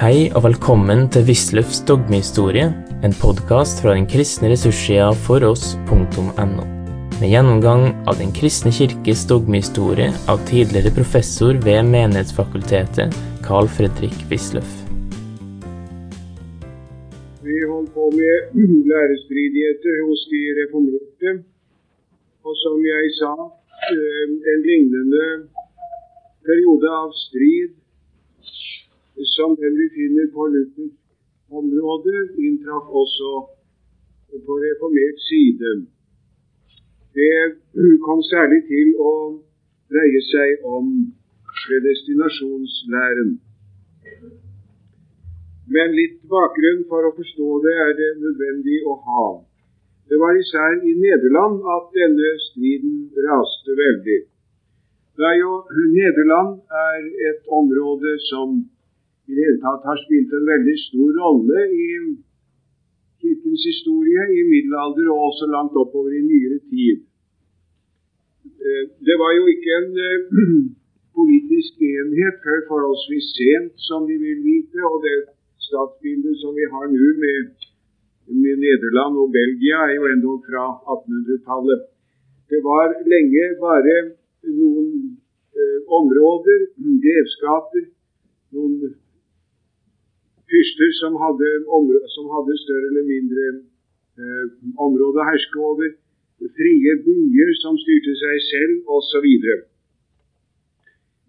Hei og velkommen til Wisløffs dogmehistorie, en podkast fra den kristne ressurssida foross.no. Med gjennomgang av Den kristne kirkes dogmehistorie av tidligere professor ved Menighetsfakultetet, Carl Fredrik Wisløff. Vi holdt på med lærestridigheter hos de reformerte. Og som jeg sa, eh, en lignende periode av strid som den vi finner på Luthers område, inntraff også på reformert side. Det kom særlig til å dreie seg om predestinasjonslæren. Men litt bakgrunn for å forstå det er det nødvendig å ha. Det var især i Nederland at denne striden raste veldig. Da jo Nederland er et område som i det hele tatt har spilt en veldig stor rolle i kirkens historie i middelalder og også langt oppover i nyere tid. Eh, det var jo ikke en eh, politisk enhet før forholdsvis sent, som vi vil vite. Og det statsbildet som vi har nå med, med Nederland og Belgia, er jo endog fra 1800-tallet. Det var lenge bare noen eh, områder, grevskaper, noen fyrster som hadde, som hadde, større eller mindre eh, område å herske over, frie byer som styrte seg selv, osv.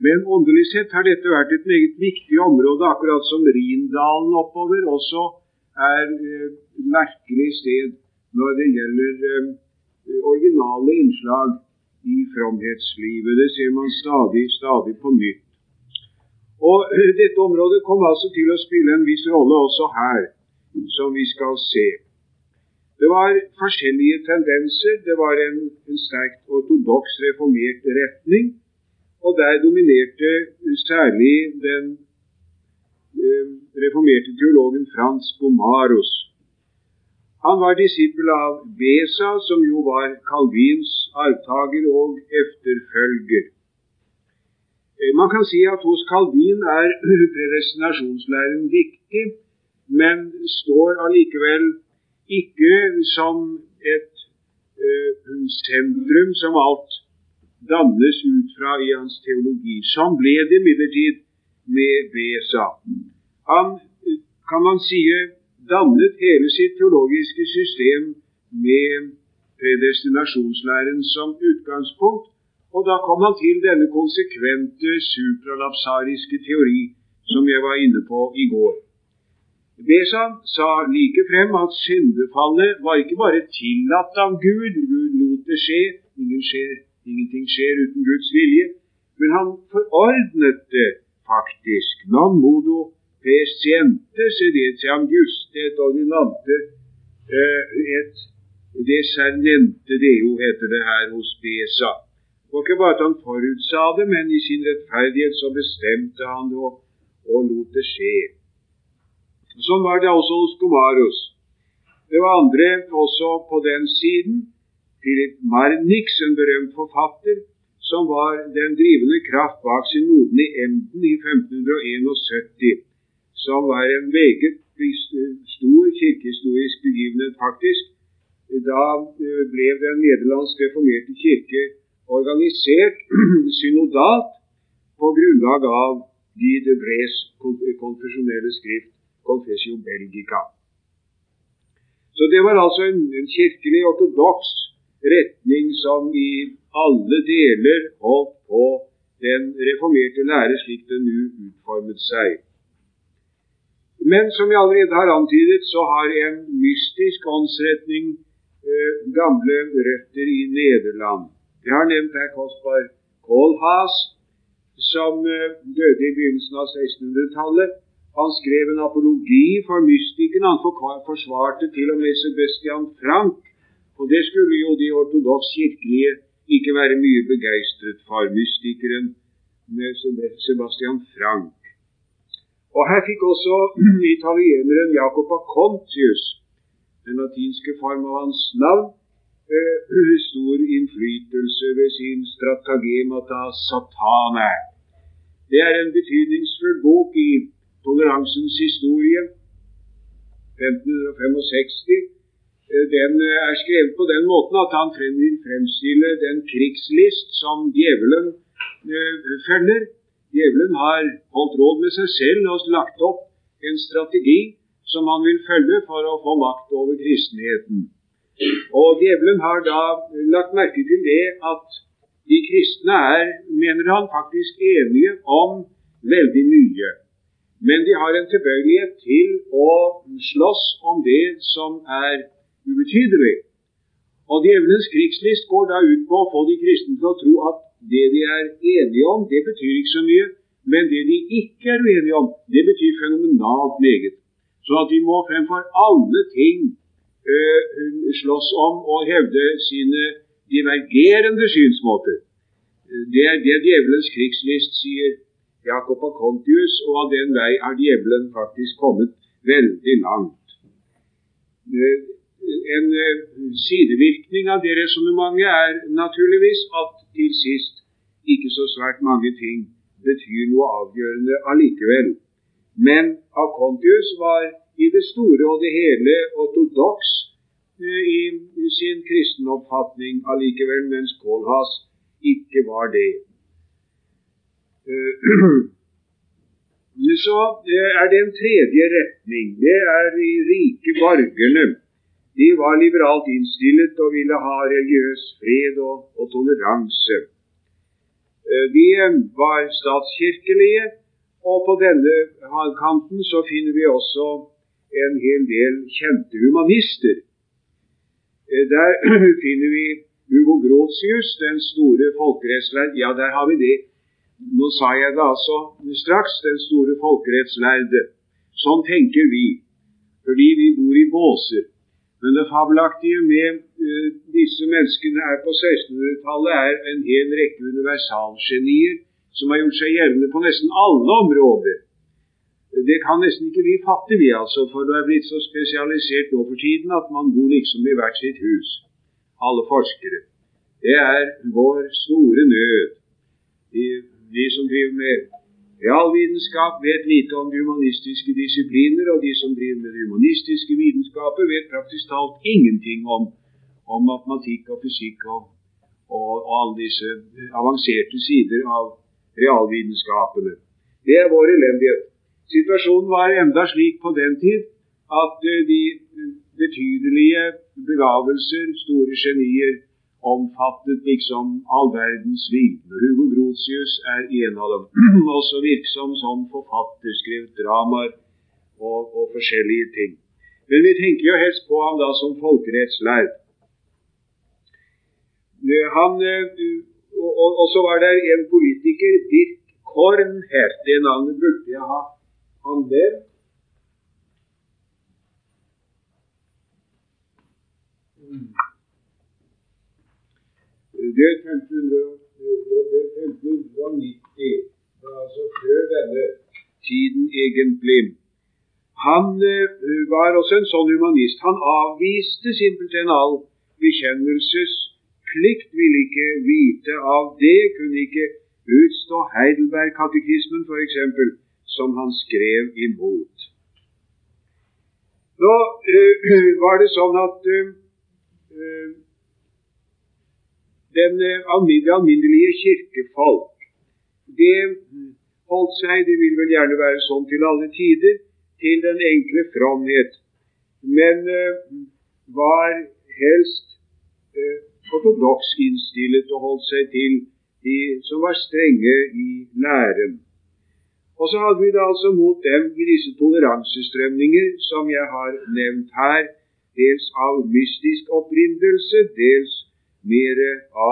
Men åndelig sett har dette vært et meget viktig område, akkurat som Rindalen oppover også er eh, merkelig sted når det gjelder eh, originale innslag i fromhetslivet. Det ser man stadig, stadig på nytt. Og Dette området kom altså til å spille en viss rolle også her, som vi skal se. Det var forskjellige tendenser. Det var en, en sterkt ortodoks reformert retning. Og der dominerte særlig den eh, reformerte teologen Frans Gomaros. Han var disippel av Besa, som jo var Calvins arvtaker og efterfølger. Eh, man kan si at hos Calvin er predestinasjonslæren viktig, men står allikevel ikke som et uh, sentrum som alt dannes ut fra i hans teologi. Sånn ble det imidlertid med Besa. Han, kan man si, dannet hele sitt teologiske system med predestinasjonslæren som utgangspunkt, og da kom han til denne konsekvente supralapsariske teori som jeg var inne på i går. Besa sa like frem at syndefallet var ikke bare tillatt av Gud, Gud lot det skje, Ingen skjer, ingenting skjer uten Guds vilje, men han forordnet det faktisk. Non modo presciente sedetiam juste et ordinante eh, et desernente deo, heter det her hos Besa. Var ikke bare at han forutsa det, men i sin rettferdighet så bestemte han det og, og lot det skje. Sånn var det også hos Gomarus. Det var andre også på den siden. Philip Marnix, en berømt forfatter, som var den drivende kraft bak synoden i Emden i 1571, som var en meget stor kirkehistorisk begivenhet, faktisk. Da eh, ble den nederlandske reformerte kirke organisert synodalt på grunnlag av de de Brés konfesjonelle skrift Confessio Belgica. Så det var altså en, en kirkelig ortodoks retning som i alle deler holdt på den reformerte lære slik den nå utformet seg. Men som jeg allerede har antydet, så har en mystisk åndsretning eh, gamle røtter i Nederland. Jeg har nevnt her Kaspar Kohlhaas, som eh, døde i begynnelsen av 1600-tallet. Han skrev en apologi for mystikken. Han forsvarte til og med Sebastian Frank. Og det skulle jo de ortodoks kirkelige ikke være mye begeistret for, mystikeren med Sebastian Frank. Og her fikk også italieneren Jacob Acontius, den latinske form av hans navn, Eh, stor innflytelse ved sin Stratagemata satane. Det er en betydningsfull bok i toleransens historie, 1565, eh, den er skrevet på den måten at han vil fremstille den krigslist som djevelen følger. Djevelen har holdt råd med seg selv og lagt opp en strategi som han vil følge for å få makt over kristenheten. Og djevelen har da lagt merke til det at de kristne er, mener han, faktisk enige om veldig mye. Men de har en tilbøyelighet til å slåss om det som er ubetydelig. Og Djevelens krigslist går da ut på å få de kristne til å tro at det de er enige om, det betyr ikke så mye. Men det de ikke er uenige om, det betyr fenomenalt meget. Så at de må fremfor alle ting slåss om og hevde sine divergerende synsmåter. Det er det djevelens krigslist sier Jakob av Kontius, og av den vei er djevelen faktisk kommet veldig langt. En sidevirkning av det resonnementet er naturligvis at til sist ikke så svært mange ting betyr noe avgjørende allikevel. Men av Kontius var i det store og det hele ortodoks eh, i sin kristenoppfatning allikevel, mens Kolhas ikke var det. Eh, så er det en tredje retning. Det er de rike borgerne. De var liberalt innstillet og ville ha religiøs fred og, og toleranse. Eh, de var statskirkelige, og på denne kanten så finner vi også en hel del kjente humanister. Eh, der finner vi Hugo Grotius, den store folkerettslærd Ja, der har vi det. Nå sa jeg det altså straks, den store folkerettslærde. Sånn tenker vi, fordi vi bor i båser. Men det fabelaktige med uh, disse menneskene her på 1600-tallet er en hel rekke universalgenier som har gjort seg gjeldende på nesten alle områder. Det kan nesten ikke vi fatte, vi altså, for det er blitt så spesialisert nå for tiden at man bor liksom i hvert sitt hus, alle forskere. Det er vår store nød. De, de som driver med realvitenskap, vet lite om de humanistiske disipliner, og de som driver med de humanistiske vitenskaper, vet praktisk talt ingenting om, om matematikk og fysikk og, og, og alle disse avanserte sider av realvitenskapene. Det er vår elendighet. Situasjonen var enda slik på den tid at eh, de betydelige begavelser, store genier, omfattet liksom all verdens viten. Hugo Grotius er en av dem. Også virksom som forfatter, skrevet dramaer og, og, forskjellige ting. Men vi tenker jo helst på ham da som folkerettslærd. Eh, han, og, og, og, så var det en politiker, Dirk Korn het det navnet, burde jeg ha Det er 1590, altså før denne tiden egentlig. Han uh, var også en sånn humanist. Han avviste simpelthen all bekjennelsesplikt, ville ikke vite av det, kunne ikke utstå Heidelberg-katekismen f.eks som han skrev imot. Nå uh, var det sånn at uh, den alminnelige, alminnelige kirkefolk det holdt seg, det vil vel gjerne være sånn til alle tider, til den enkle fromhet, men uh, var helst ortodoks innstillet og holdt seg til de som var strenge i læren. Og så hadde vi det altså mot dem i disse toleransestrømninger som jeg har nevnt her, dels av mystisk opprinnelse, dels mer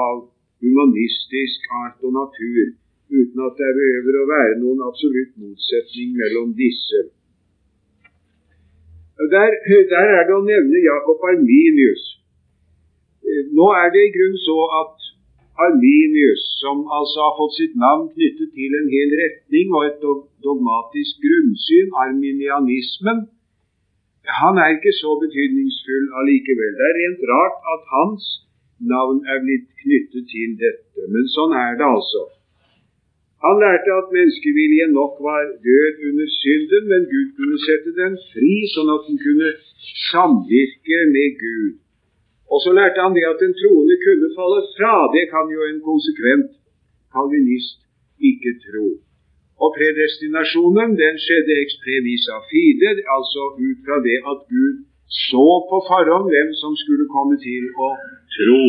av humanistisk art og natur, uten at det behøver å være noen absolutt motsetning mellom disse. Der, der er det å nevne Jakob Arminius. Nå er det i grunnen så at Arminius, som altså har fått sitt navn knyttet til en hel retning og et dogmatisk grunnsyn, arminianismen, han er ikke så betydningsfull allikevel. Det er rent rart at hans navn er blitt knyttet til dette, men sånn er det altså. Han lærte at menneskeviljen nok var død under synden, men Gud kunne sette den fri, sånn at den kunne samvirke med Gud. Og så lærte han det at den troende kunne falle fra. Det kan jo en konsekvent kalvinist ikke tro. Og predestinasjonen den skjedde exprevisa fide, altså ut fra det at Gud så på forhånd hvem som skulle komme til å tro.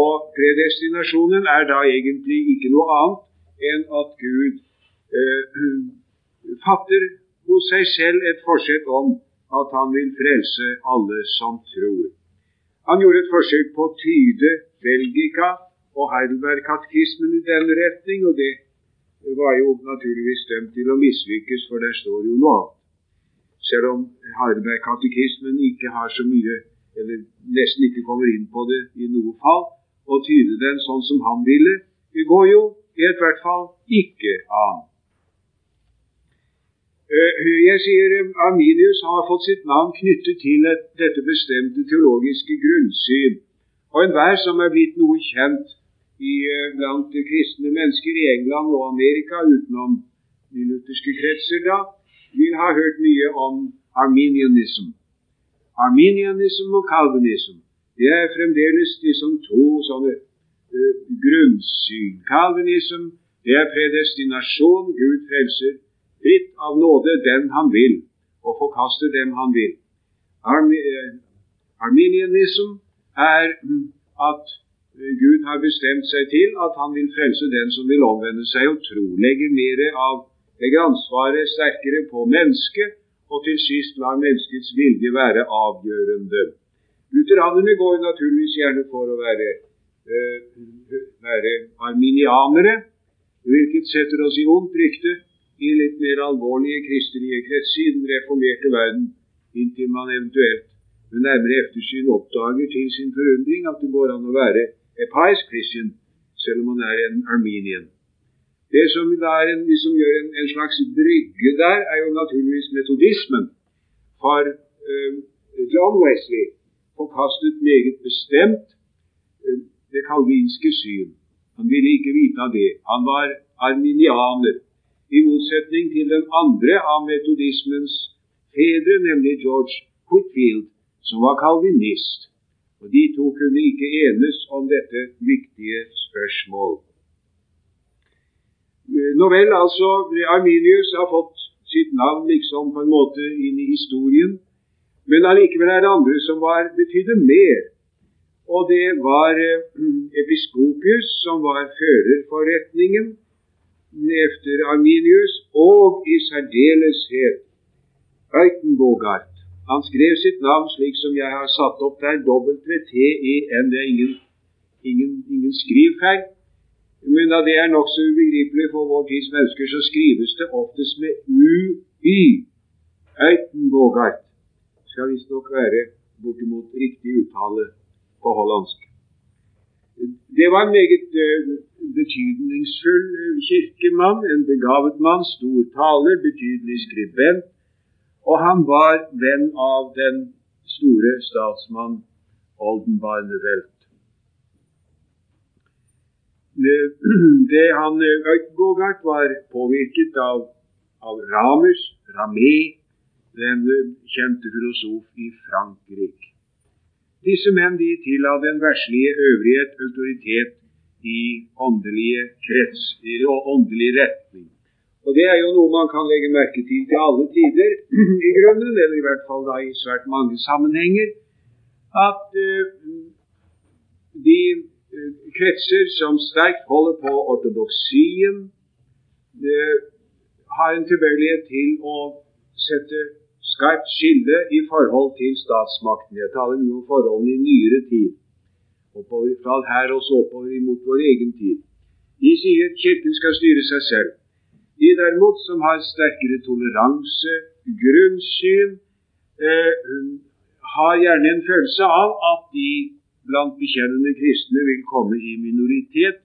Og predestinasjonen er da egentlig ikke noe annet enn at Gud eh, fatter hos seg selv et forsett om at han vil frelse alle som tror. Han gjorde et forsøk på å tyde Belgika og Heidelberg-katekismen i den retning, og det var jo naturligvis dømt til å mislykkes, for der står jo noe annet. Selv om Heidelberg-katekismen ikke har så mye, eller nesten ikke kommer inn på det i noe fall, og tyde den sånn som han ville, det går jo i hvert fall ikke an. Eh, jeg sier eh, Arminius har fått sitt navn knyttet til et, dette bestemte teologiske grunnsyn. Og enhver som er blitt noe kjent i, eh, blant kristne mennesker i England og Amerika, utenom de lutherske kretser, da, vil ha hørt mye om arminianism. Arminianism og calvinism det er fremdeles de som to sånne uh, grunnsyn. Calvinism det er predestinasjon. Gud frelser fritt av nåde den han vil, og forkaster dem han vil. Uh, Arminianism er um, at uh, Gud har bestemt seg til at han vil frelse den som vil omvende seg og tro. Legger mer av legger ansvaret sterkere på mennesket, og til sist lar menneskets vilje være avgjørende. Lutheranerne går naturligvis gjerne for å være, øh, være arminianere, hvilket setter oss i ondt rykte i litt mer alvorlige kristelige kretser i den reformerte verden, inntil man eventuelt ved nærmere eftersyn oppdager til sin forundring at det går an å være a pious Christian selv om man er en armenian. Det som er en, som gjør en, en, slags brygge der, er jo naturligvis metodismen. For eh, John Wesley forkastet meget bestemt eh, det kalvinske syn. Han ville ikke vite av det. Han var arminianer, i motsetning til den andre av metodismens fedre, nemlig George Whitfield, som var kalvinist. Og De to kunne ikke enes om dette viktige spørsmål. Nå vel, altså, Arminius har fått sitt navn liksom på en måte inn i historien. Men allikevel er det andre som var, betydde mer. Og det var eh, Episkopius, som var førerforretningen efter Arminius, og i særdeleshet Øytenbogart. Han skrev sitt navn slik som jeg har satt opp der, W-T-E-N. Det er ingen, ingen, ingen skrivfeil. Men da det er nokså ubegripelig for vår tids mennesker, så skrives det oftest med U-Y. Øytenbogart skal visstnok være bortimot riktig uttale på hollandsk. Det var en meget uh, betydningsfull uh, kirkemann, en begavet mann, stor taler, betydelig skribent, og han var venn av den store statsmann Oldenbarnevelt. Det, det han Øytbogart var påvirket av, av Ramus, Ramé, den kjente filosof i Frankrike. Disse menn de tilla den verslige øvrighet autoritet i åndelige krets, i åndelig retning. Og Det er jo noe man kan legge merke til til alle tider, i grunnen, eller i hvert fall da i svært mange sammenhenger, at uh, de uh, kretser som sterkt holder på ortodoksien, uh, har en tilbøyelighet til å sette skarpt skille i forhold til statsmakten. Jeg taler nå om forholdene i nyere tid, oppover, fra her og så oppover imot vår egen tid. De sier Kirken skal styre seg selv. De derimot, som har sterkere toleranse, grunnsyn, eh, har gjerne en følelse av at de blant bekjennende kristne vil komme i minoritet,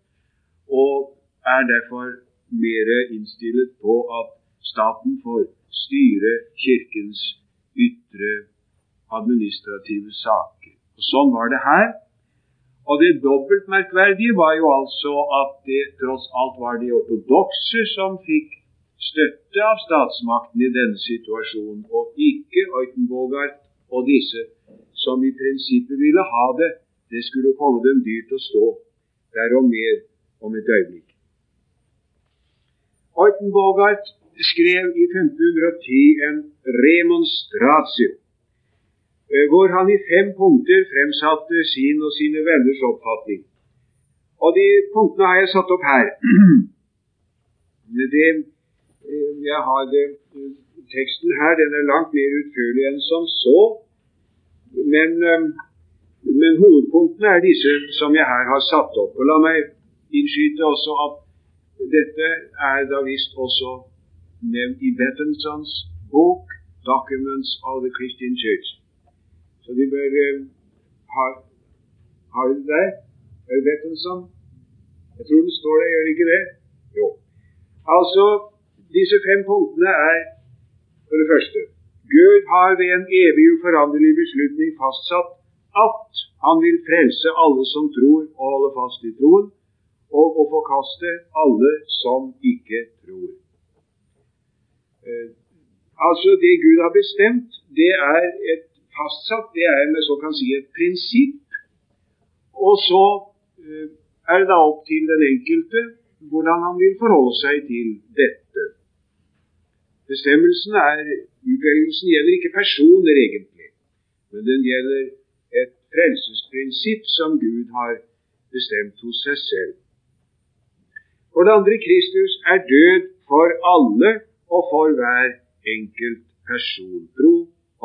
og er derfor mer innstilt på at staten får styre Kirkens ytre administrative saker. Og Sånn var det her. Og det dobbelt merkverdige var jo altså at det tross alt var de ortodokse som fikk støtte av statsmakten i denne situasjonen, og ikke Eutenbogart og disse som i prinsippet ville ha det. Det skulle komme dem dyrt å stå. Derom mer om et øyeblikk. Eutenbogart skrev i 1510 en remonstratio Eh, hvor han i fem punkter fremsatte sin og sine venners oppfatning. Og de punktene har jeg satt opp her. Det, eh, jeg har det, teksten her den er langt mer utførlig enn som så. Men, eh, men, hovedpunktene er disse som jeg her har satt opp. Og La meg innskyte også at dette er da visst også nevnt i Bettensons bok 'Documents of the Christian Church'. Så de bør ha Har de det der? Er det Bettenson? Jeg tror det står der, gjør det ikke det? Jo. Altså, disse fem punktene er for det første Gud har ved en evig uforanderlig beslutning fastsatt at han vil frelse alle som tror og holde fast i troen, og å forkaste alle som ikke tror. Eh, altså, det Gud har bestemt, det er et fastsatt, det er med så kan si et prinsipp. Og så uh, er det da opp til den enkelte hvordan han vil forholde seg til dette. Bestemmelsen er, Utvelgelsen gjelder ikke personer, egentlig, men den gjelder et frelsesprinsipp som Gud har bestemt hos seg selv. For det andre, Kristus er død for alle og for hver enkelt person. Tro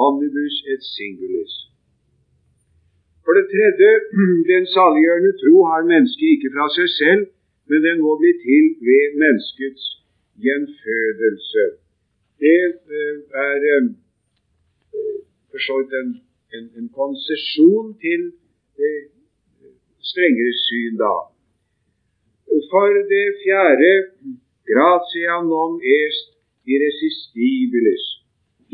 omnibus et singulis. For det tredje, den saliggjørende tro har mennesket ikke fra seg selv, men den må bli til ved menneskets gjenfødelse. Det eh, er eh, for så vidt en, en, en konsesjon til det strengere syn, da. For det fjerde gratia non est irresistibilis.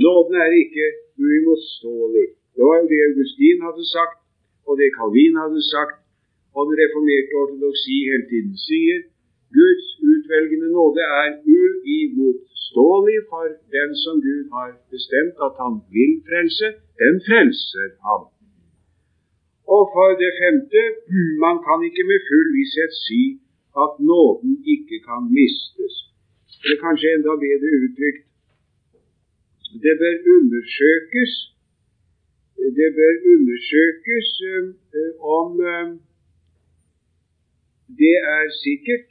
Nåden er ikke uimotståelig. Det var jo det Augustin hadde sagt, og det Calvin hadde sagt, og den reformerte ortodoksi hele tiden sier. Guds utvelgende nåde er uimotståelig for den som Gud har bestemt at han vil frelse. Den frelser ham. Og for det femte, man kan ikke med full visshet si at nåden ikke kan mistes. Det er kanskje enda bedre uttrykt det bør undersøkes det bør undersøkes uh, om uh, det er sikkert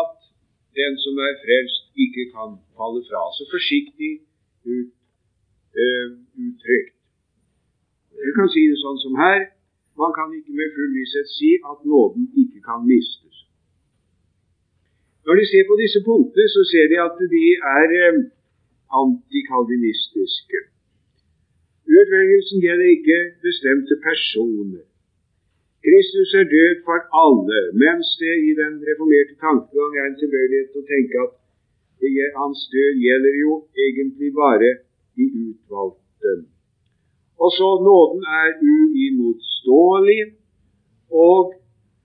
at den som er frelst, ikke kan falle fra. Så forsiktig ut, uh, uttrykt. Jeg kan si det sånn som her. Man kan ikke med full visshet si at nåden ikke kan mistes. Når de ser på disse punktene, så ser de at de er antikalvinistiske. Utvelgelsen gjelder ikke bestemte personer. Kristus er død for alle, mens det i den reformerte tankegang er en tilbøyelighet til å tenke at hans død gjelder jo egentlig bare de utvalgte. Og så nåden er uimotståelig, og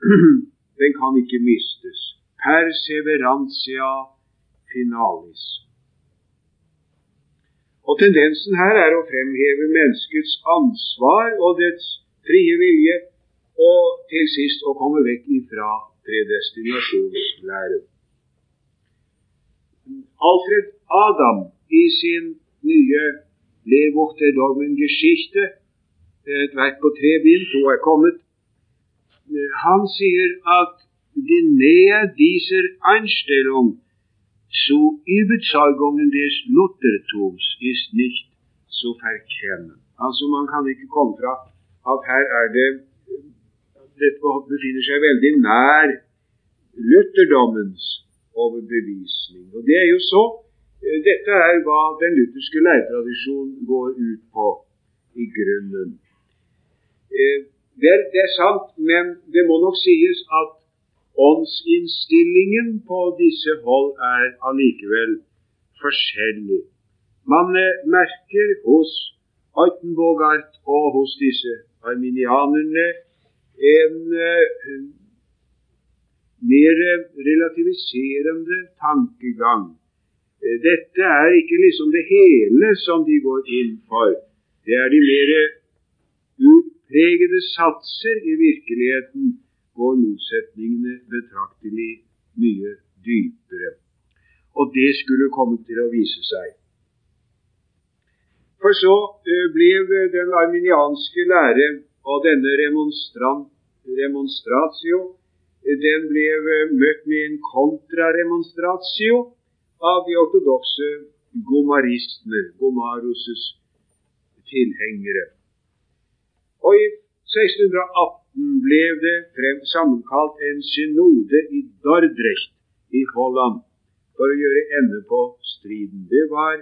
den kan ikke mistes. Perseverantia finalis. Og Tendensen her er å fremheve menneskets ansvar og dets frie vilje, og til sist å komme vekk ifra predestinasjonslæren. Alfred Adam i sin nye der Dogmengeschichte, et verk på tre bind, to er kommet, han sier at die Nähe dieser Einstellung zu Überzeugungen des Luthertums ist nicht zu verkennen. Altså Man kan ikke komme fra at her er det Dette befinner seg veldig nær lutherdommens overbevisning. Og det er jo så. Eh, dette er hva den lutherske læretradisjonen går ut på i grunnen. Eh, det er, det er sant, men det må nok sies at Åndsinnstillingen på disse hold er allikevel forskjellig. Man eh, merker hos Eutenbogart og hos disse arminianerne en uh, mer relativiserende tankegang. Dette er ikke liksom det hele som de går inn for. Det er de mer utpregede satser. I virkeligheten går motsetningene betraktelig mye dypere. Og det skulle komme til å vise seg. For så ble den arminianske lære og denne remonstratio den ble møtt med en kontraremonstratio av de ortodokse gomaristene, gomaruses tilhengere. Og i 1618 ble det frem sammenkalt en synode i Dordrecht i Holland for å gjøre ende på striden. Det var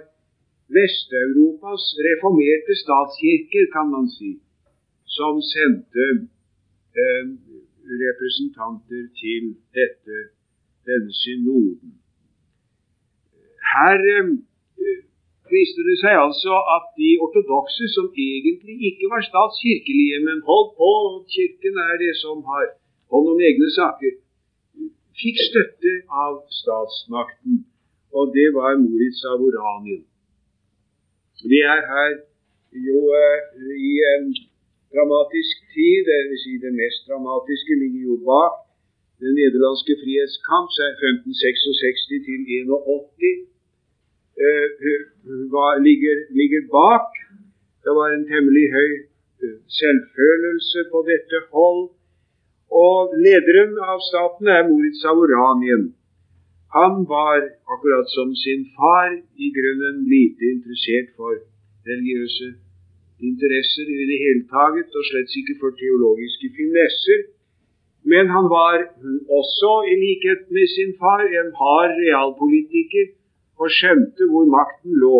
Vest-Europas reformerte statskirker, kan man si, som sendte eh, representanter til dette, denne synoden. Her eh, viste det seg altså at de ortodokse, som egentlig ikke var statskirkelige, men holdt på Kirken er det som har hånd om egne saker, fikk støtte av statsmakten. Og det var Moritz av Oranien. Vi er her jo uh, i en dramatisk tid, dvs. Si det mest dramatiske ligger jo bak den nederlandske frihetskamp, 1566 til 81 Eh, var, ligger, ligger, bak. Det var en temmelig høy eh, selvfølelse på dette hold. Og lederen av staten er Moritz Auranien. Han var, akkurat som sin far, i grunnen lite interessert for religiøse interesser i det hele taget, og slett ikke for teologiske finesser. Men han var også, i likhet med sin far, en hard realpolitiker og skjønte hvor makten lå,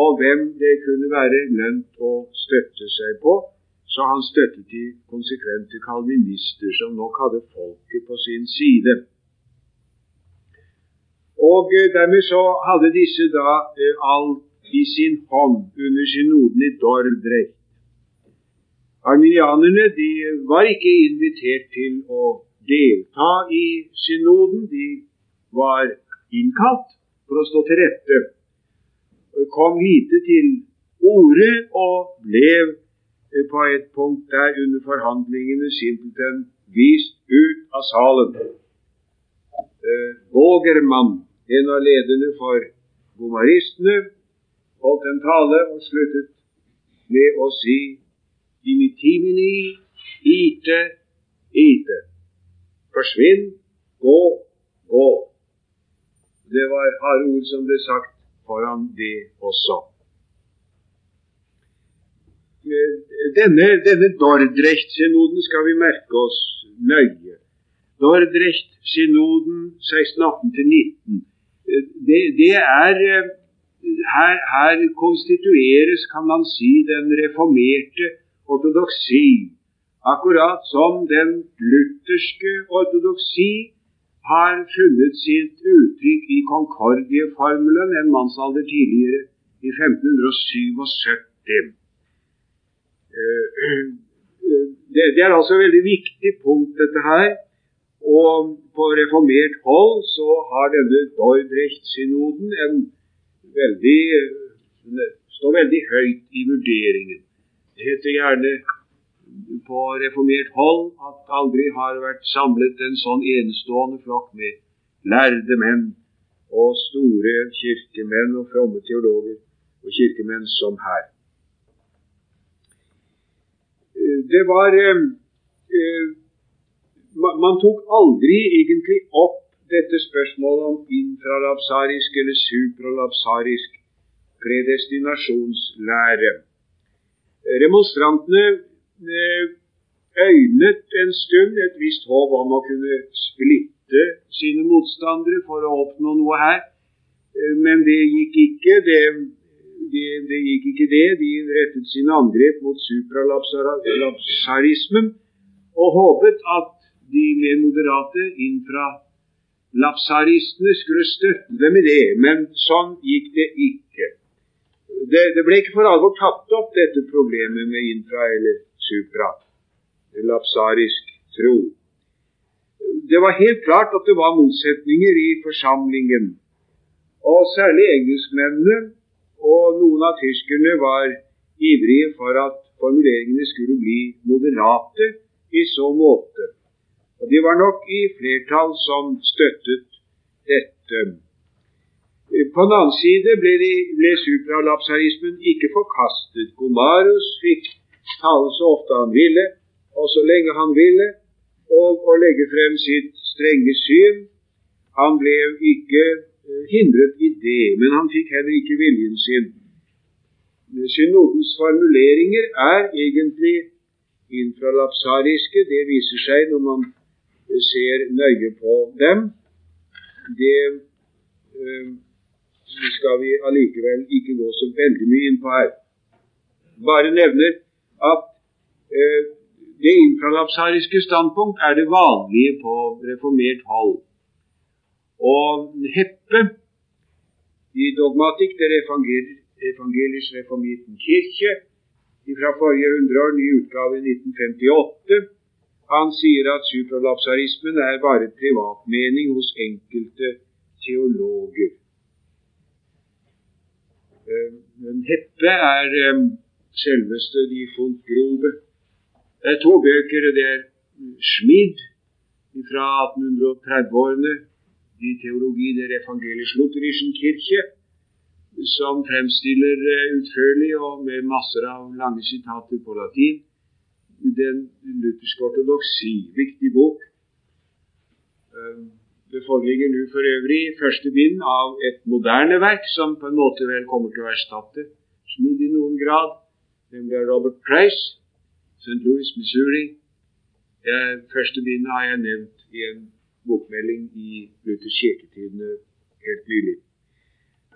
og hvem det kunne være lønt å støtte seg på, så han støttet de konsekvente kalvinister, som nok hadde folket på sin side. Og eh, dermed så hadde disse da eh, alt i sin hånd under synoden i Dordrecht. Arminianerne de var ikke invitert til å delta i synoden. De var innkalt, for å stå til rette. Kom lite til orde og ble eh, på et punkt der under forhandlingene simpelthen vist ut av salen. Vågermann, eh, en av lederne for gomaristene, holdt en tale og sluttet med å si dimitimini ite ite. Forsvinn, gå, gå. Det var harde ord som ble sagt foran det også. Eh, denne, denne Dordrecht-synoden skal vi merke oss nøye. Dordrecht-synoden 1618-19. Eh, det, det, er eh, her, her konstitueres, kan man si, den reformerte ortodoksi. Akkurat som den lutherske ortodoksi har funnet sitt uttrykk i Concordie-formelen en mannsalder tidligere, i 1577. Eh, eh, det er altså et veldig viktig punkt, dette her. Og på reformert hold så har denne Dordrecht-synoden en veldig står veldig høyt i vurderingen. Det heter gjerne på reformert hold at aldri har vært samlet en sånn enestående flokk med lærde menn og store kirkemenn og fromme teologer og kirkemenn som her. Det var eh, eh Man tok aldri egentlig opp dette spørsmålet om infralapsarisk eller supralapsarisk predestinasjonslære. Remonstrantene øynet en stund et visst håp om å kunne splitte sine motstandere for å oppnå noe her. Eh, men det gikk ikke. Det, det, det gikk ikke det. De rettet sine angrep mot supralapsarismen og håpet at de mer moderate infralapsaristene skulle støtte dem i det. Men sånn gikk det ikke. Det, det ble ikke for alvor tatt opp, dette problemet med infra- eller supra. lapsarisk tro. Det var helt klart at det var motsetninger i forsamlingen. Og særlig engelskmennene og noen av tyskerne var ivrige for at formuleringene skulle bli moderate i så måte. Og de var nok i flertall som støttet dette. På den annen side ble, de, ble supralapsarismen ikke forkastet. Gomarus fikk tale så ofte han ville, og så lenge han ville, og å legge frem sitt strenge syn. Han ble ikke eh, hindret i det, men han fikk heller ikke viljen sin. Synodens formuleringer er egentlig infralapsariske. Det viser seg når man ser nøye på dem. Det øh, skal vi allikevel ikke gå så veldig mye inn på her. Bare nevner at eh, det infralapsariske standpunkt er det vanlige på reformert hold. Og Heppe i dogmatikk der evangelisk reformiten kirke fra forrige hundreår, ny utgave i 1958, han sier at supralapsarismen er bare privatmening hos enkelte teologer. Eh, men Heppe er eh, selveste de Fultgrove det er to bøker. Det er Schmid fra 1830-årene, i teologi der evangelisk lutherischen Kirche, som fremstiller eh, utførlig og med masser av lange sitater på latin den lutherske ortodoksi. Viktig bok. Eh, det foreligger nå for øvrig første bind av et moderne verk som på en måte vel kommer til å erstatte Schmid i noen grad, nemlig Robert Price. St. Louis, Missouri. Det første bindet har jeg nevnt i en bokmelding i Luthers kirketidene helt nylig.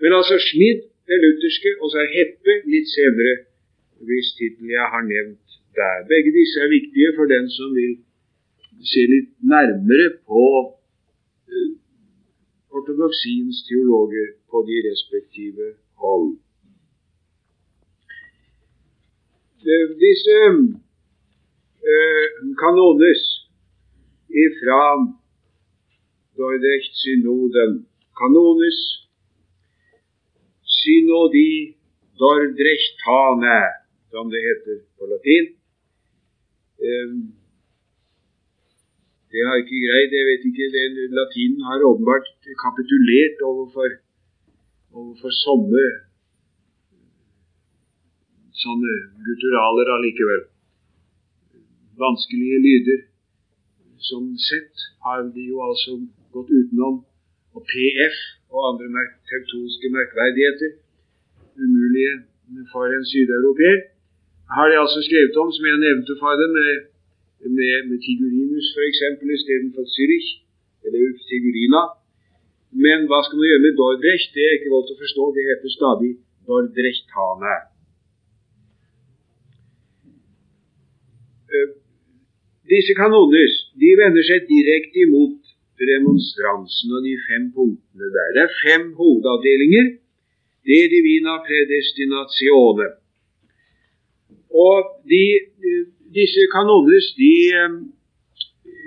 Men altså Schmid, det lutherske, og så er Heppe litt senere, hvis tittelen jeg har nevnt der. Begge disse er viktige for den som vil se litt nærmere på uh, ortodoksiens teologer på de respektive hold. Uh, disse Eh, kanones ifra Dordrecht-synoden. Kanones synodi Dordrechtane, som det heter på latin. Eh, det har ikke greid. Jeg vet ikke, det, Latinen har åpenbart kapitulert overfor, overfor sånne, sånne gutturaler allikevel vanskelige lyder. Som sett har de jo altså gått utenom. Og PF og andre merk teutonske merkverdigheter, umulige for en sydeuropeer, har de altså skrevet om, som jeg nevnte for dem, med, med, med Tigurinus f.eks. istedenfor Zürich, eller Tigurina. Men hva skal man gjøre med Dordrecht? Det er ikke godt å forstå. Det heter stadig Dordrechtane. Disse kanoner de vender seg direkte imot remonstransen og de fem punktene der. Det er fem hovedavdelinger. Det er divina predestinazione. Og de, disse kanoner de,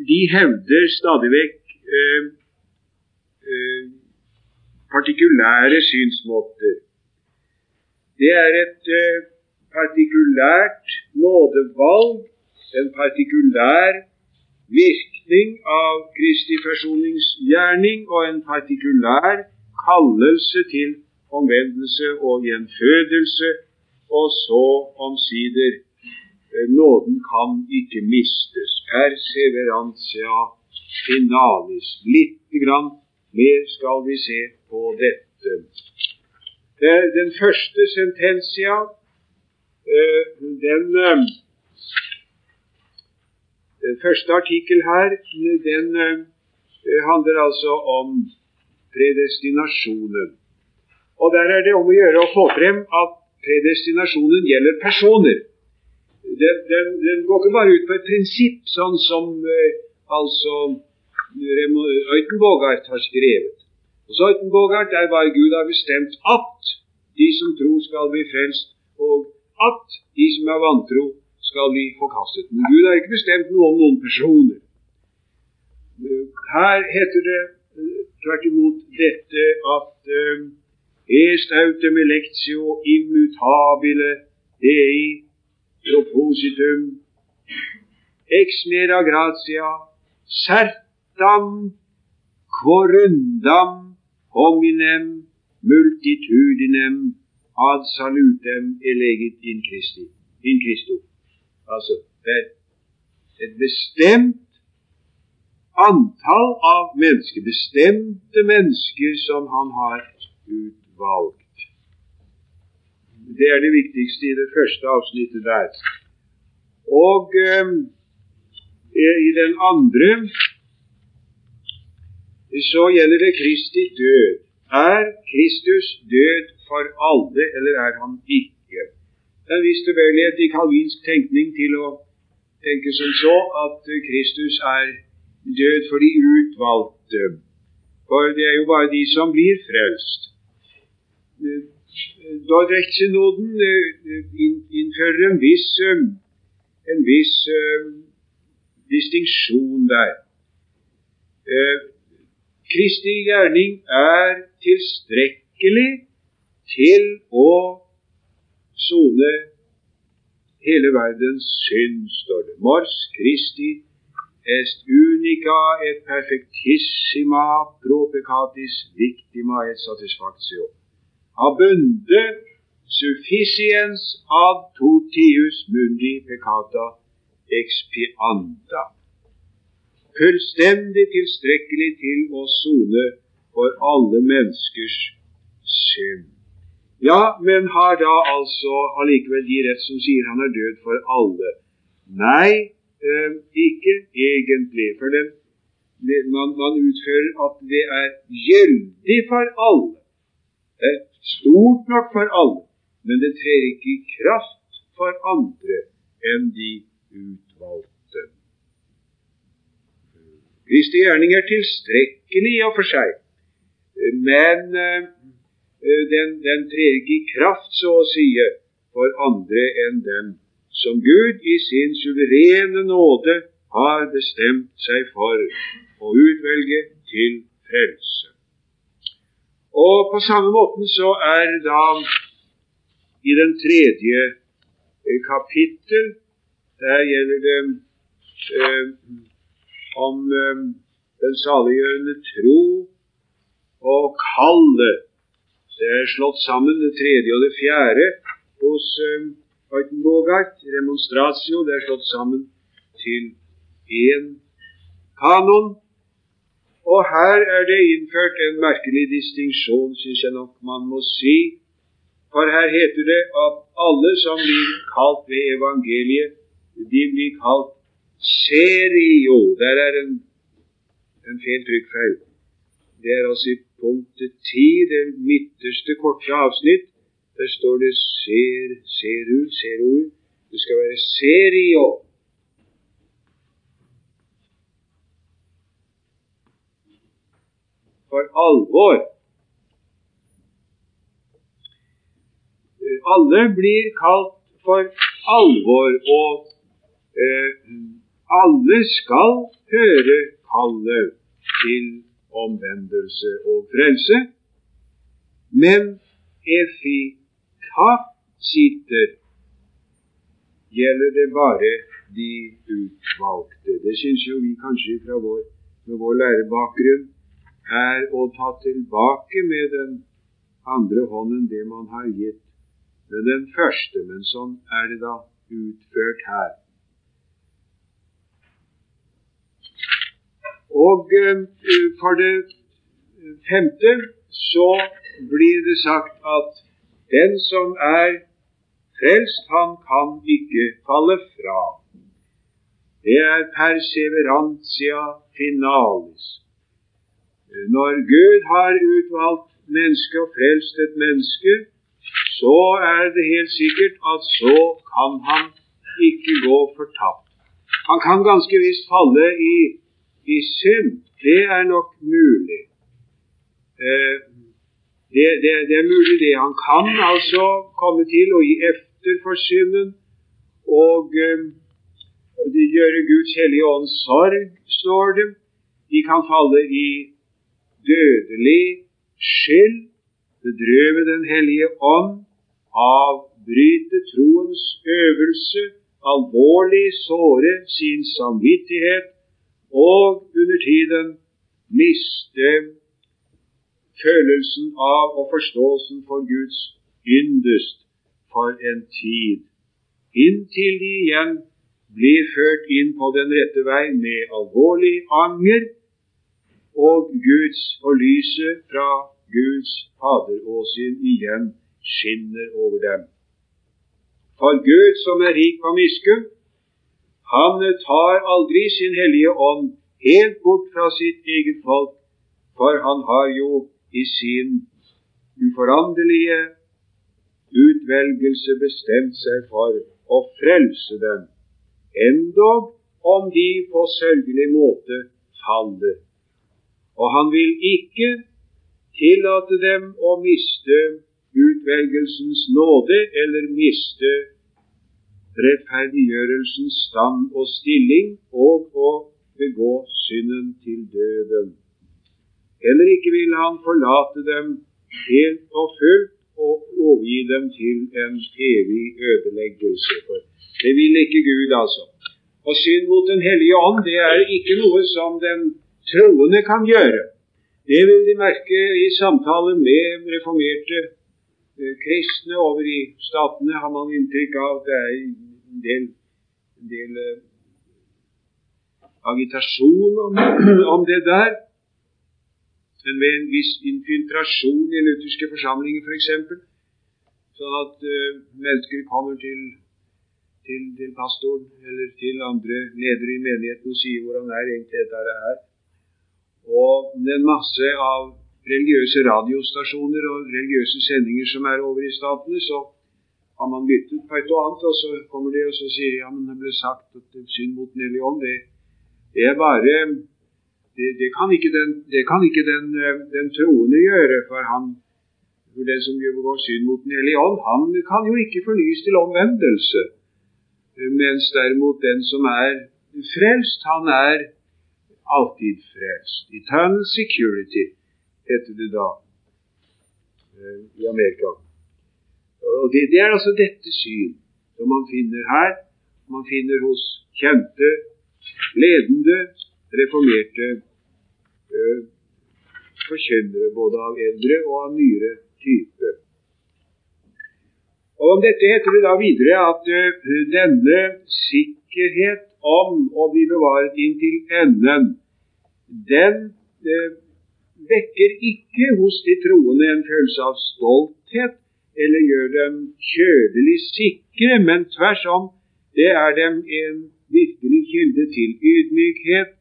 de, hevder stadig vekk eh, eh, partikulære synsmåter. Det er et eh, partikulært nådevalg en partikulær virkning av Kristi forsoningsgjerning og en partikulær kallelse til omvendelse og gjenfødelse, og så omsider eh, nåden kan ikke mistes. Perseverantia finalis. Litt grann mer skal vi se på dette. Den første sentensia, eh, den eh, den første artikkel her den uh, handler altså om predestinasjonen. Og Der er det om å gjøre å få frem at predestinasjonen gjelder personer. Den, den, den går ikke bare ut på et prinsipp, sånn som uh, altså Øytenbogart har skrevet. Hos Øytenbogart er bare Gud har bestemt at de som tror, skal bli frelst, og at de som er vantro, skal bli forkastet. Men Gud har ikke bestemt noe om noen personer. Her heter det eh, tvert imot dette at est autem electio immutabile dei propositum ex mera gratia certam quorundam hominem multitudinem ad salutem elegit in Christi. In Christo. Altså, det er et bestemt antall av mennesker, bestemte mennesker, som han har utvalgt. Det er det viktigste i det første avsnittet der. Og eh, i den andre så gjelder det Kristi død. Er Kristus død for alle, eller er han ikke? En viss tilbøyelighet i kalvinsk tenkning til å tenke som så at Kristus er død for de utvalgte. For det er jo bare de som blir frelst. Dordrechtsynoden innfører en viss, en viss distinksjon der. Kristi gjerning er tilstrekkelig til å sone hele verdens synd, står det. Mors Kristi est unica et perfectissima pro peccatis victima et satisfactio. Abunde sufficiens ad totius mundi peccata expianda. Fullstendig tilstrekkelig til å sone for alle menneskers synd. Ja, men har da altså allikevel de rett som sier han er død for alle? Nei, eh, ikke egentlig. For den, man, man, utfører at det er gjeldig for alle. Det stort nok for alle, men det trer ikke i kraft for andre enn de utvalgte. Kristi gjerning er tilstrekkelig i og for seg, men uh, den, den trer kraft, så å si, for andre enn dem som Gud i sin suverene nåde har bestemt seg for å utvelge til frelse. Og på samme måten så er da i den tredje eh, kapittel Der gjelder det eh, om eh, den saliggjørende tro og kallet. Det er slått sammen det tredje og det fjerde hos eh, Uitenbogart, remonstratio, det er slått sammen til én kanon. Og her er det innført en merkelig distinksjon, syns jeg nok man må si. For her heter det at alle som blir kalt ved evangeliet, de blir kalt serio. Der er en, en feil trykkfeil. Det er altså i punktet ti, det midterste korte avsnitt. Der står det ser, seru, seroi. Det skal være serio. For alvor. Alle blir kalt for alvor, og eh, alle skal høre kallet til omvendelse og frelse. Men efikasiter gjelder det bare de utvalgte. Det syns jo vi kanskje fra vår, med vår lærebakgrunn er å ta tilbake med den andre hånden det man har gitt med den første. Men sånn er det da utført her. Og uh, for det femte så blir det sagt at den som er frelst, han kan ikke falle fra. Det er perseverantia finalis. Når Gud har utvalgt mennesket og frelst et menneske, så er det helt sikkert at så kan han ikke gå fortapt. Han kan ganske visst falle i, i synd. Det er nok mulig. Eh, det, det, det, er mulig det. Han kan altså komme til å gi efter for synden og eh, gjøre Guds hellige ånds sorg, står det. De kan falle i dødelig skyld, bedrøve Den hellige ånd, avbryte troens øvelse, alvorlig såre sin samvittighet og under tiden miste følelsen av og forståelsen for Guds yndest for en tid, inntil de igjen blir ført inn på den rette vei med alvorlig anger og Guds og lyset fra Guds Faderåsyn igjen skinner over dem. For Gud, som er rik på miskunn, han tar aldri sin hellige ånd helt bort fra sitt eget folk, for han har jo i sin uforanderlige utvelgelse bestemt seg for å frelse dem endog om de på sørgelig måte faller. Og han vil ikke tillate dem å miste utvelgelsens nåde eller miste rettferdiggjørelsens stand og stilling og å begå synden til døden. Heller ikke vil han forlate dem helt og fullt og overgi dem til en evig ødeleggelse. For det vil ikke Gud, altså. Og synd mot Den hellige ånd det er ikke noe som den troende kan gjøre. Det vil de merke i samtale med reformerte kristne over i statene, har man inntrykk av. Det er en del, en del eh, agitasjon om, om, det der. Men ved en viss infiltrasjon i lutherske forsamlinger f.eks. For sånn at uh, mennesker kommer til til, til, pastoren eller til andre ledere i menigheten og sier hvordan er egentlig dette er. Og det er masse av religiøse radiostasjoner og religiøse sendinger som er over i statene, så har man lyttet på et og annet, og så kommer de og så sier ja, men det ble sagt at synd mot Den hellige ånd. Det, det, er bare det, det, kan ikke den, det kan ikke den, den troende gjøre, for han for den som begår synd mot Den hellige ånd, han kan jo ikke fornyes til omvendelse. Mens derimot den som er frelst, han er alltid frelst. Eternal security heter det da eh, i Amerika. Og det, det, er altså dette syn som man finner her. Man finner hos kjente, ledende, reformerte øh, forkynnere, både av eldre og av nyere type. Og Om dette heter det da videre at øh, denne sikkerhet om å bli bevaret inntil enden, den uh, vekker ikke hos de troende en følelse av stolthet eller gjør dem kjødelig sikre, men tvers om, det er dem en virkelig kilde til ydmykhet,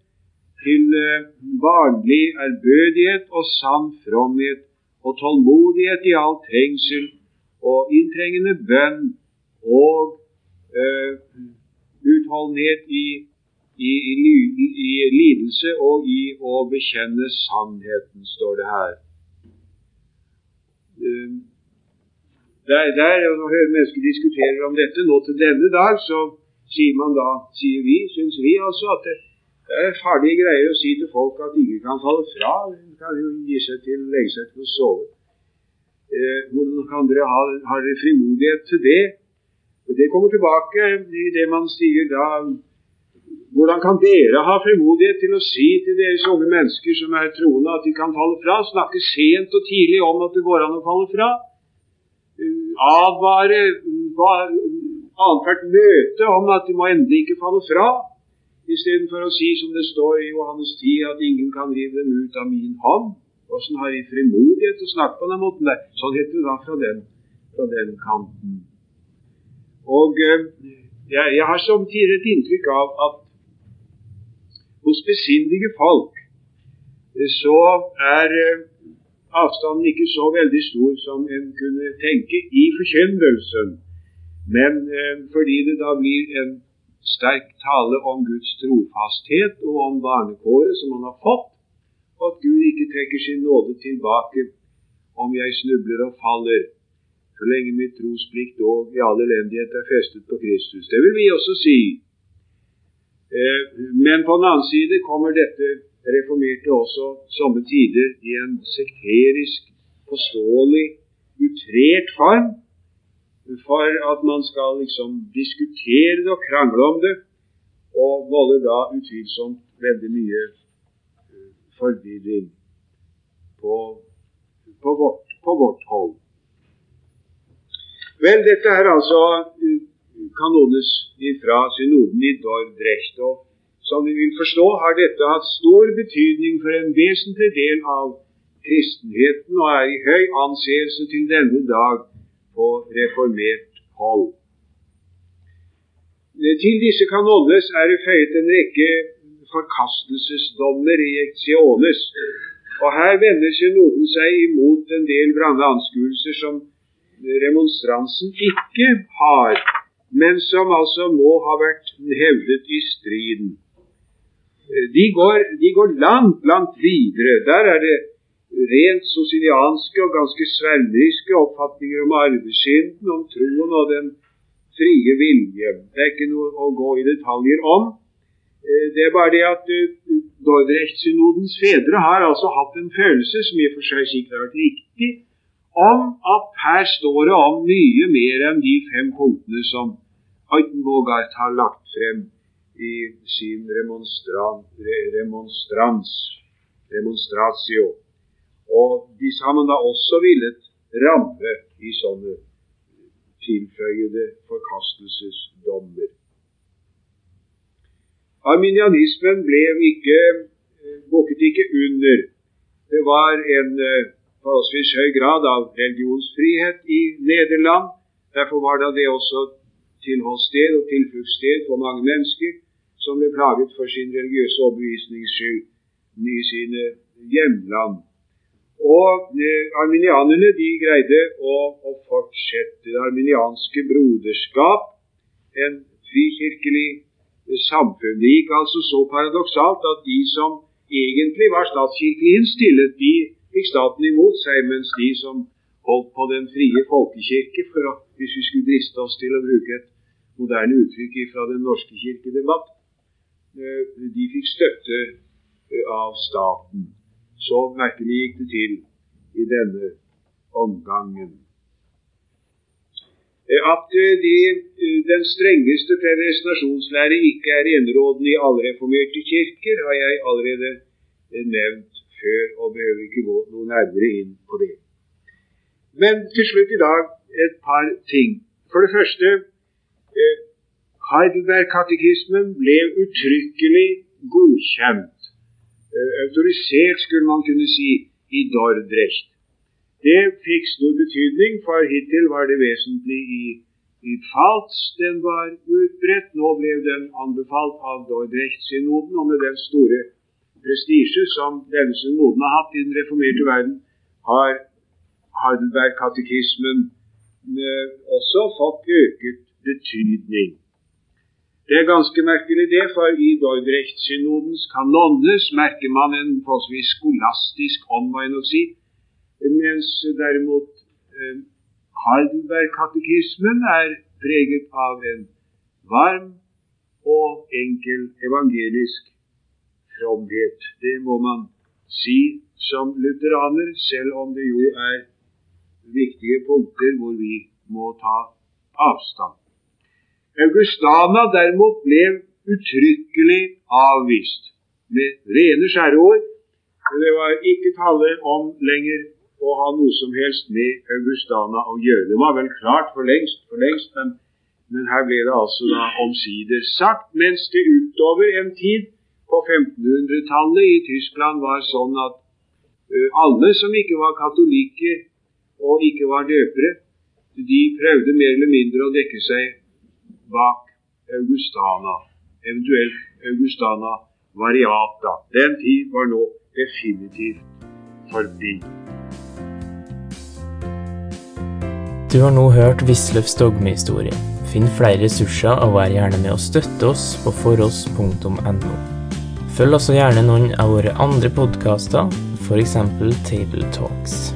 til uh, barnlig ærbødighet og sann fromhet og tålmodighet i all trengsel og inntrengende bønn og uh, utholdenhet i, i, i, i, lidelse og i å bekjenne sannheten, står det her. Der, der, og Når mennesker diskuterer om dette nå til denne dag, så sier man da, sier vi, syns vi altså, at det, det er farlige greier å si til folk at de ikke kan falle fra. De kan jo gi seg til, legge seg til å sove. Eh, hvordan kan dere ha, har dere frimodighet til det? Det kommer tilbake i det man sier da Hvordan kan dere ha frimodighet til å si til deres unge mennesker som er troende, at de kan falle fra? Snakke sent og tidlig om at det går an å falle fra? Advare annethvert møte om at de må endelig ikke falle fra, istedenfor å si som det står i Johannes 10, at ingen kan rive dem ut av min hånd. Åssen har de frimodighet til å snakke på den måten der? Sånn heter det da fra den, fra den kanten. Og jeg, jeg, har tidligere et inntrykk av at hos besindige folk eh, så er eh, avstanden ikke så veldig stor som en kunne tenke i forkynnelsen. Men eh, fordi det da blir en sterk tale om Guds trofasthet og om barnekåret som han har fått, og at Gud ikke trekker sin nåde tilbake om jeg snubler og faller. så lenge mitt trosplikt og i all elendighet er festet på Kristus. Det vil vi også si. Eh, men på den annen side kommer dette reformerte også somme tider i en sekterisk, forståelig, utrert form for at man skal liksom diskutere det og krangle om det, og volder da utvilsomt veldig mye uh, forvirring på, på, vårt, på, vårt, hold. Vel, dette er altså uh, kanones fra synoden i Dordrecht. og Som vi vil forstå, har dette hatt stor betydning for en vesentlig del av kristenheten og er i høy anseelse til denne dag på reformert hold. Til disse kanones er det føyet en rekke forkastelsesdommer i eksiones. Og her vender synoden seg imot en del vrange anskuelser som remonstransen ikke har, men som altså må ha vært hevdet i striden. De går, de går langt, langt videre. Der er det rent sosilianske og ganske svermeriske oppfatninger om arvesynden, om troen og den frie vilje. Det er ikke noe å gå i detaljer om. Eh, det er bare det at eh, Dordrecht-synodens fedre har altså hatt en følelse, som i og for seg sikkert har vært riktig, om at her står det om mye mer enn de fem punktene som Eutenbogart har lagt frem i sin remonstrans, remonstratio. Og har man da også villet ramme i sånne tilføyede forkastelsesdommer. Arminianismen ble ikke, eh, bukket ikke under. Det var en eh, forholdsvis høy grad av religionsfrihet i Nederland. Derfor var da det også tilholdssted og tilfluktssted for mange mennesker som ble plaget for sin religiøse overbevisnings skyld i sine hjemland. Og eh, arminianerne de greide å, å, fortsette det arminianske broderskap, en frikirkelig samfunn. Det gikk altså så paradoksalt at de som egentlig var statskirkelig innstillet, de fikk staten imot seg, mens de som holdt på den frie folkekirke, for å, hvis vi skulle driste oss til å bruke et moderne uttrykk fra Den norske kirkedebatt, eh, de fikk støtte av staten. Så merkelig gikk det til i denne omgangen. Eh, at eh, de, eh, den strengeste predestinasjonslære ikke er enerådende i alle reformerte kirker, har jeg allerede nevnt før, og behøver ikke gå noe nærmere inn på det. Men til slutt i dag et par ting. For det første Heidelberg-katekismen ble uttrykkelig godkjent Eh, autorisert, skulle man kunne si, i Dordrecht. Det fikk stor betydning, for hittil var det vesentlig i, i Pfalz den var utbredt. Nå ble den anbefalt av Dordrecht-synoden, og med den store prestisje som denne synoden har hatt i den reformerte verden, har Heidelberg-katekismen eh, også fått øket betydning. Det er ganske merkelig, det, for i Dordrecht-synodens kanonnes merker man en forholdsvis skolastisk ånd, må jeg nok si, mens derimot eh, Heidelberg-katekismen er preget av en varm og enkel evangelisk fromhet. Det må man si som lutheraner, selv om det jo er viktige punkter hvor vi må ta avstand. Augustana derimot ble uttrykkelig avvist med rene skjæreord. Det var ikke tale om lenger å ha noe som helst med Augustana å gjøre. Det var vel klart for lengst, for lengst men, men, her ble det altså da omsider sagt. Mens det utover en tid på 1500-tallet i Tyskland var sånn at uh, alle som ikke var katolikker og ikke var døpere, de prøvde mer eller mindre å dekke seg bak Augustana, eventuelt Augustana variata. Den tid var nå definitivt forbi. Du har nå hørt Wisløffs dogmehistorie. Finn flere ressurser og vær gjerne med å støtte oss på foross.no. Følg også gjerne noen av våre andre podkaster, f.eks. Table Talks.